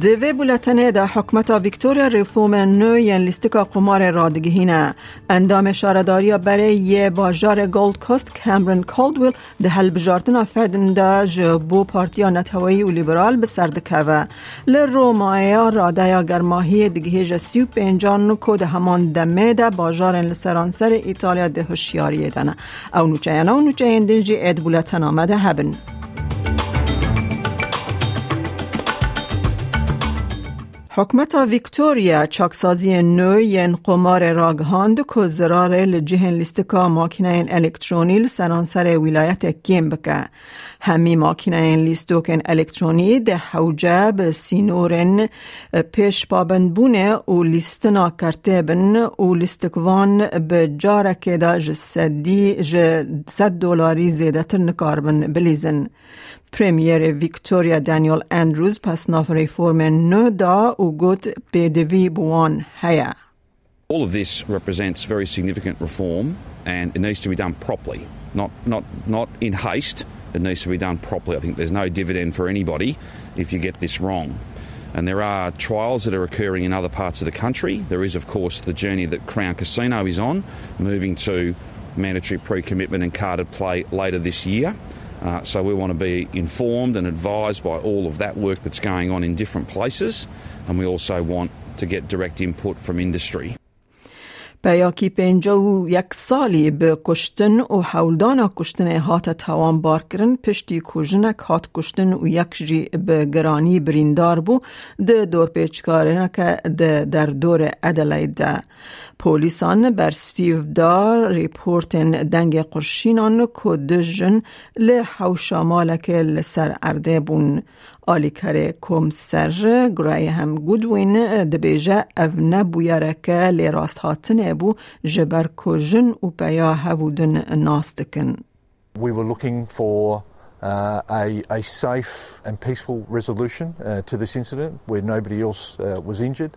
دوی بولتنه دا حکمت ویکتوریا ریفوم نو ین لیستکا قمار رادگهینه اندام شارداریا برای یه باجار گولد کوست کامرن کالدویل ده هل بجارتنا فدن دا جبو پارتیا نتوایی و لیبرال به سردکوه لرومایا رادایا گرماهی دگهیج سیو پینجان کو ده همان دمه دا باجار لسرانسر ایتالیا ده هشیاری دانه او نوچه ینا و نوچه دنجی اید بولتن آمده هبن. حکمت ویکتوریا چاکسازی نو ین قمار راگهاند که زرار لجهن لیستکا ماکینه الکترونی سرانسر ولایت کیم بکه. همی ماکینه لیستوکن الکترونی ده حوجه به سینورن پیش پابند بونه و لیستنا کرته بن و لیستکوان به جارک دا جسدی جسد دولاری زیده تر نکاربن بلیزن. پریمیر ویکتوریا دانیل اندروز پس ناف ریفورم نو دا و گوت بدوی بوان هیا All of this represents very significant reform and it needs to be done properly, not, not, not in haste. It needs to be done properly. I think there's no dividend for anybody if you get this wrong. And there are trials that are occurring in other parts of the country. There is, of course, the journey that Crown Casino is on, moving to mandatory pre commitment and carded play later this year. Uh, so we want to be informed and advised by all of that work that's going on in different places, and we also want to get direct input from industry. بیاکی پینجا و یک سالی به کشتن و هات توان بار کرن پشتی کجنک هات کشتن و یک جی به گرانی بریندار بو ده دور پیچکارنه که ده در دور ادلید ده پولیسان بر ستیو دار ریپورتن دنگ قرشینان که ده جن له حوشامالک لسر ارده بون آلی کره کم hebû ku jin û peya hevûdin nas dikin. We were looking for Uh, a, a, safe and peaceful resolution uh, to this incident where nobody else uh, was injured.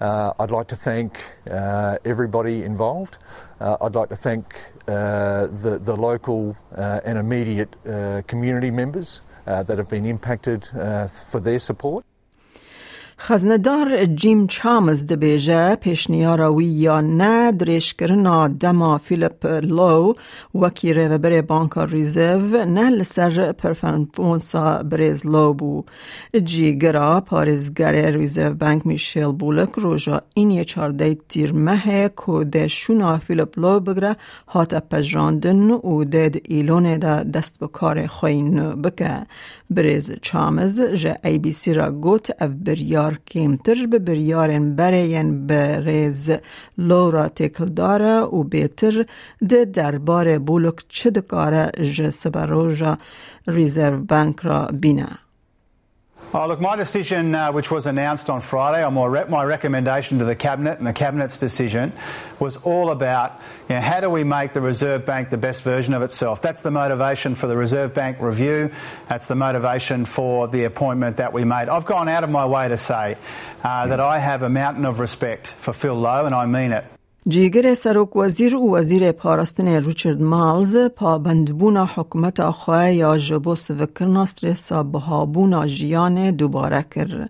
Uh, I'd like to thank uh, everybody involved. Uh, I'd like to thank the, the, local and immediate community members that have been impacted for their support. خزندار جیم چامز دبیجه پیشنیارا وی یا نه دریش کرنا دما فیلیپ لو وکی ریوبر بانکا ریزیو نه لسر پرفنفونسا بریز لو بو. جی گرا پارزگر ریزیو بانک میشیل بولک روژا این یه چارده تیر مه ده شونا فیلیپ لو بگره هات پجراندن و ده ایلون ده دست بکار خوین بکه. بریز چامز جه ای بی سی را گوت اف بریار کمتر به بریارن برین بریز لورا تکل داره و بیتر ده دربار بولک چه دکاره جه سبروژا ریزرو بانک را بینه. Oh, look, my decision, uh, which was announced on Friday, or my, re- my recommendation to the Cabinet and the Cabinet's decision, was all about you know, how do we make the Reserve Bank the best version of itself. That's the motivation for the Reserve Bank review. That's the motivation for the appointment that we made. I've gone out of my way to say uh, that I have a mountain of respect for Phil Lowe, and I mean it. جیگر سروک وزیر و وزیر پاراستن ریچارد مالز پابندبونا حکومت خواه یا جبو سوکرنا سترسا بهابونا جیان دوباره کر.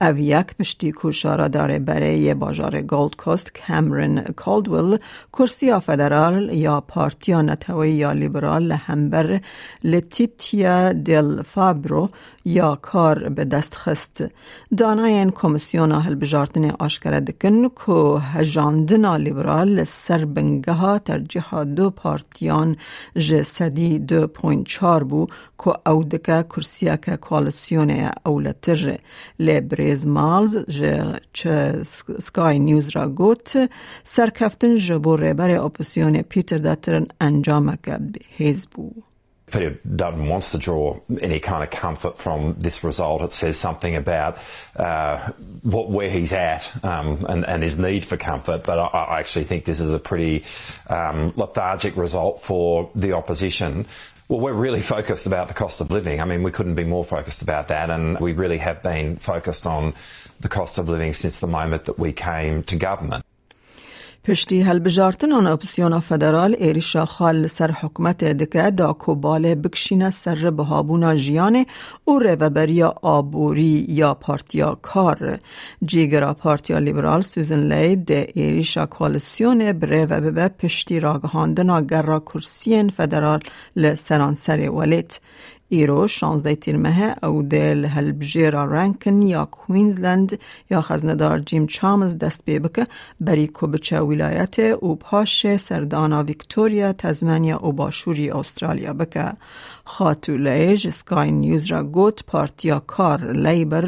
او یک پشتی کوشارا داره برای باجار گولد کوست کامرن کالدویل کرسی فدرال یا پارتیا نتوی یا لیبرال لهمبر لتیتیا دل فابرو یا کار به دست خست داناین هل بجارتن آشکره دکن که هجاندنا لیبرال سر بنگه ترجیح دو پارتیان جسدی دو پوینت چار بو که او دکه کرسیه که کوالسیون اولتر لیبریز مالز جه چه سکای نیوز را گوت سرکفتن جبو ریبر اپوسیون پیتر داترن انجام که حزبو Peter Dutton wants to draw any kind of comfort from this result. It says something about uh, what, where he's at um, and, and, his need for comfort. But I, I actually think this is a pretty um, lethargic result for the opposition. Well, we're really focused about the cost of living. I mean, we couldn't be more focused about that, and we really have been focused on the cost of living since the moment that we came to government. پشتی هلبجارتن آن اپسیون فدرال ایریشا خال سر حکمت دکه دا کوبال بکشینه سر بهابونا جیانه و ریوبریا آبوری یا پارتیا کار. جیگرا پارتیا لیبرال سوزن لی کوالسیون بره و ببه پشتی راگهاندنا گرا کرسین فدرال لسرانسر ولیت ایرو 16 تیر مه او دل هلبجیرا رانکن یا کوینزلند یا خزندار جیم چامز دست بی بکه بری کوبچه ولایت او پاش سردانا ویکتوریا تزمانیا و باشوری استرالیا بکه خاتو لیج سکای نیوز را گوت پارتیا کار لیبر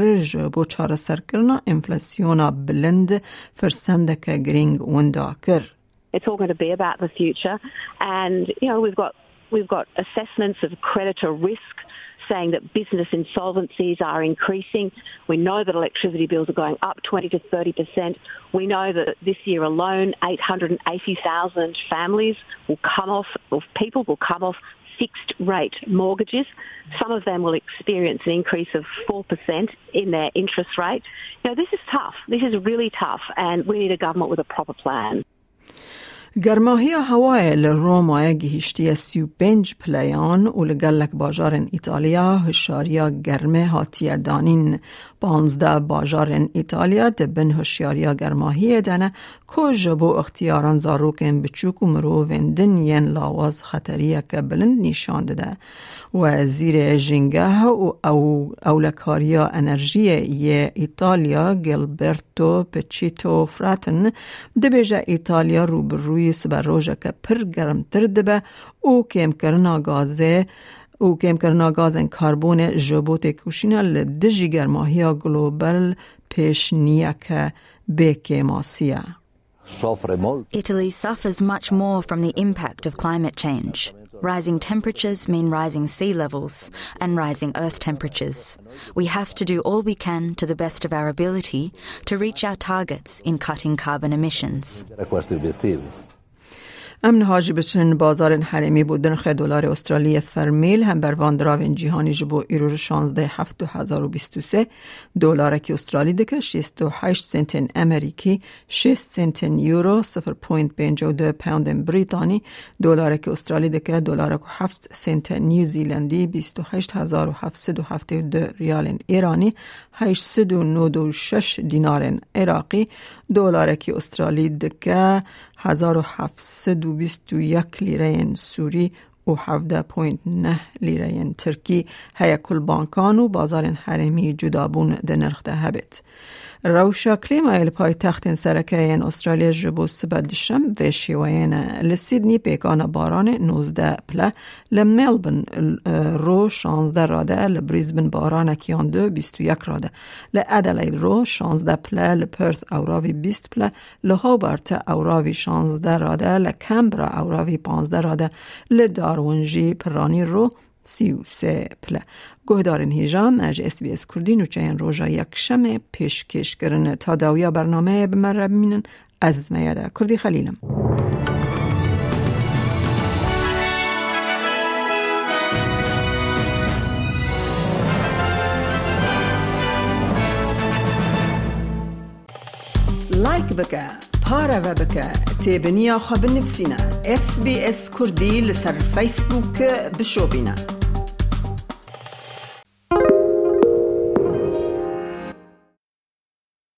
بو چار سرکرنا انفلاسیونا بلند فرسندک گرینگ وندا کر It's all going to be about the future. And you know we've got We've got assessments of creditor risk saying that business insolvencies are increasing. We know that electricity bills are going up 20 to 30 percent. We know that this year alone, 880,000 families will come off, or people will come off fixed rate mortgages. Some of them will experience an increase of 4% in their interest rate. You know, this is tough. This is really tough, and we need a government with a proper plan. گرماهی هوای لروما گهشتی سی و پنج پلیان و لگلک باجار ایتالیا هشاریا گرمه هاتی دانین. پانزده باجار ایتالیا دبن هشیاریا گرماهی دنه. که جبو اختیاران زاروکن بچوک و مرووین ین لاواز خطریه که بلند نشان ده و زیر جنگه و او اولکاریا انرژی ی ایتالیا گلبرتو پچیتو فراتن. دبیجه ایتالیا رو روی سبروژه که پر گرمتر دبه او کم کرنا گازه او کم کرنا گازن کربون جبوت کوشینا لدجی گرماهی گلوبل پیش نیه که به ماسیه Italy suffers much more from the impact of climate change. Rising temperatures mean rising sea levels and rising earth temperatures. We have to do all we can to the best of our ability to reach our targets in cutting carbon emissions. امن هاجی بچن بازار حرمی بود. نرخ دلار استرالی فرمیل هم بر واندراوین جهانی جبو ایرو 16 هفت سه دلار که استرالی دکه 68 سنت امریکی 6 سنت یورو 0.52 پوند بریتانی دلار که استرالی دکه دلار که 7 سنت نیوزیلندی 28772 ریال ایرانی 896 دینار عراقی دلار که استرالی دکه 1721 لیره سوری و 17.9 لیره ترکی هیا کل بانکان و بازار حرمی جدابون ده نرخ ده هبت. روشا کلیما ایل پای تخت سرکه این استرالیا جبو سبدشم و شیوین لسیدنی پیکان باران 19 پله لملبن رو 16 راده لبریزبن باران کیان دو 21 راده. لعدلیل رو 16 پله لپرث اوراوی 20 پله لهوبرت اوراوی 16 راده لکمبرا اوراوی 15 راده لدارونجی پرانی رو سی و سه پله گهدارن هیجان اج اس بی اس کردی نوچه این روژا یک شم پیشکش کرن تا داویا برنامه بمره بمینن از میاده کردی خلیلم. لایک بکه پارە بکە تێبنییا خە بنفسینە SسBS کوردی لەسەر فیسبووکە بشۆبینە.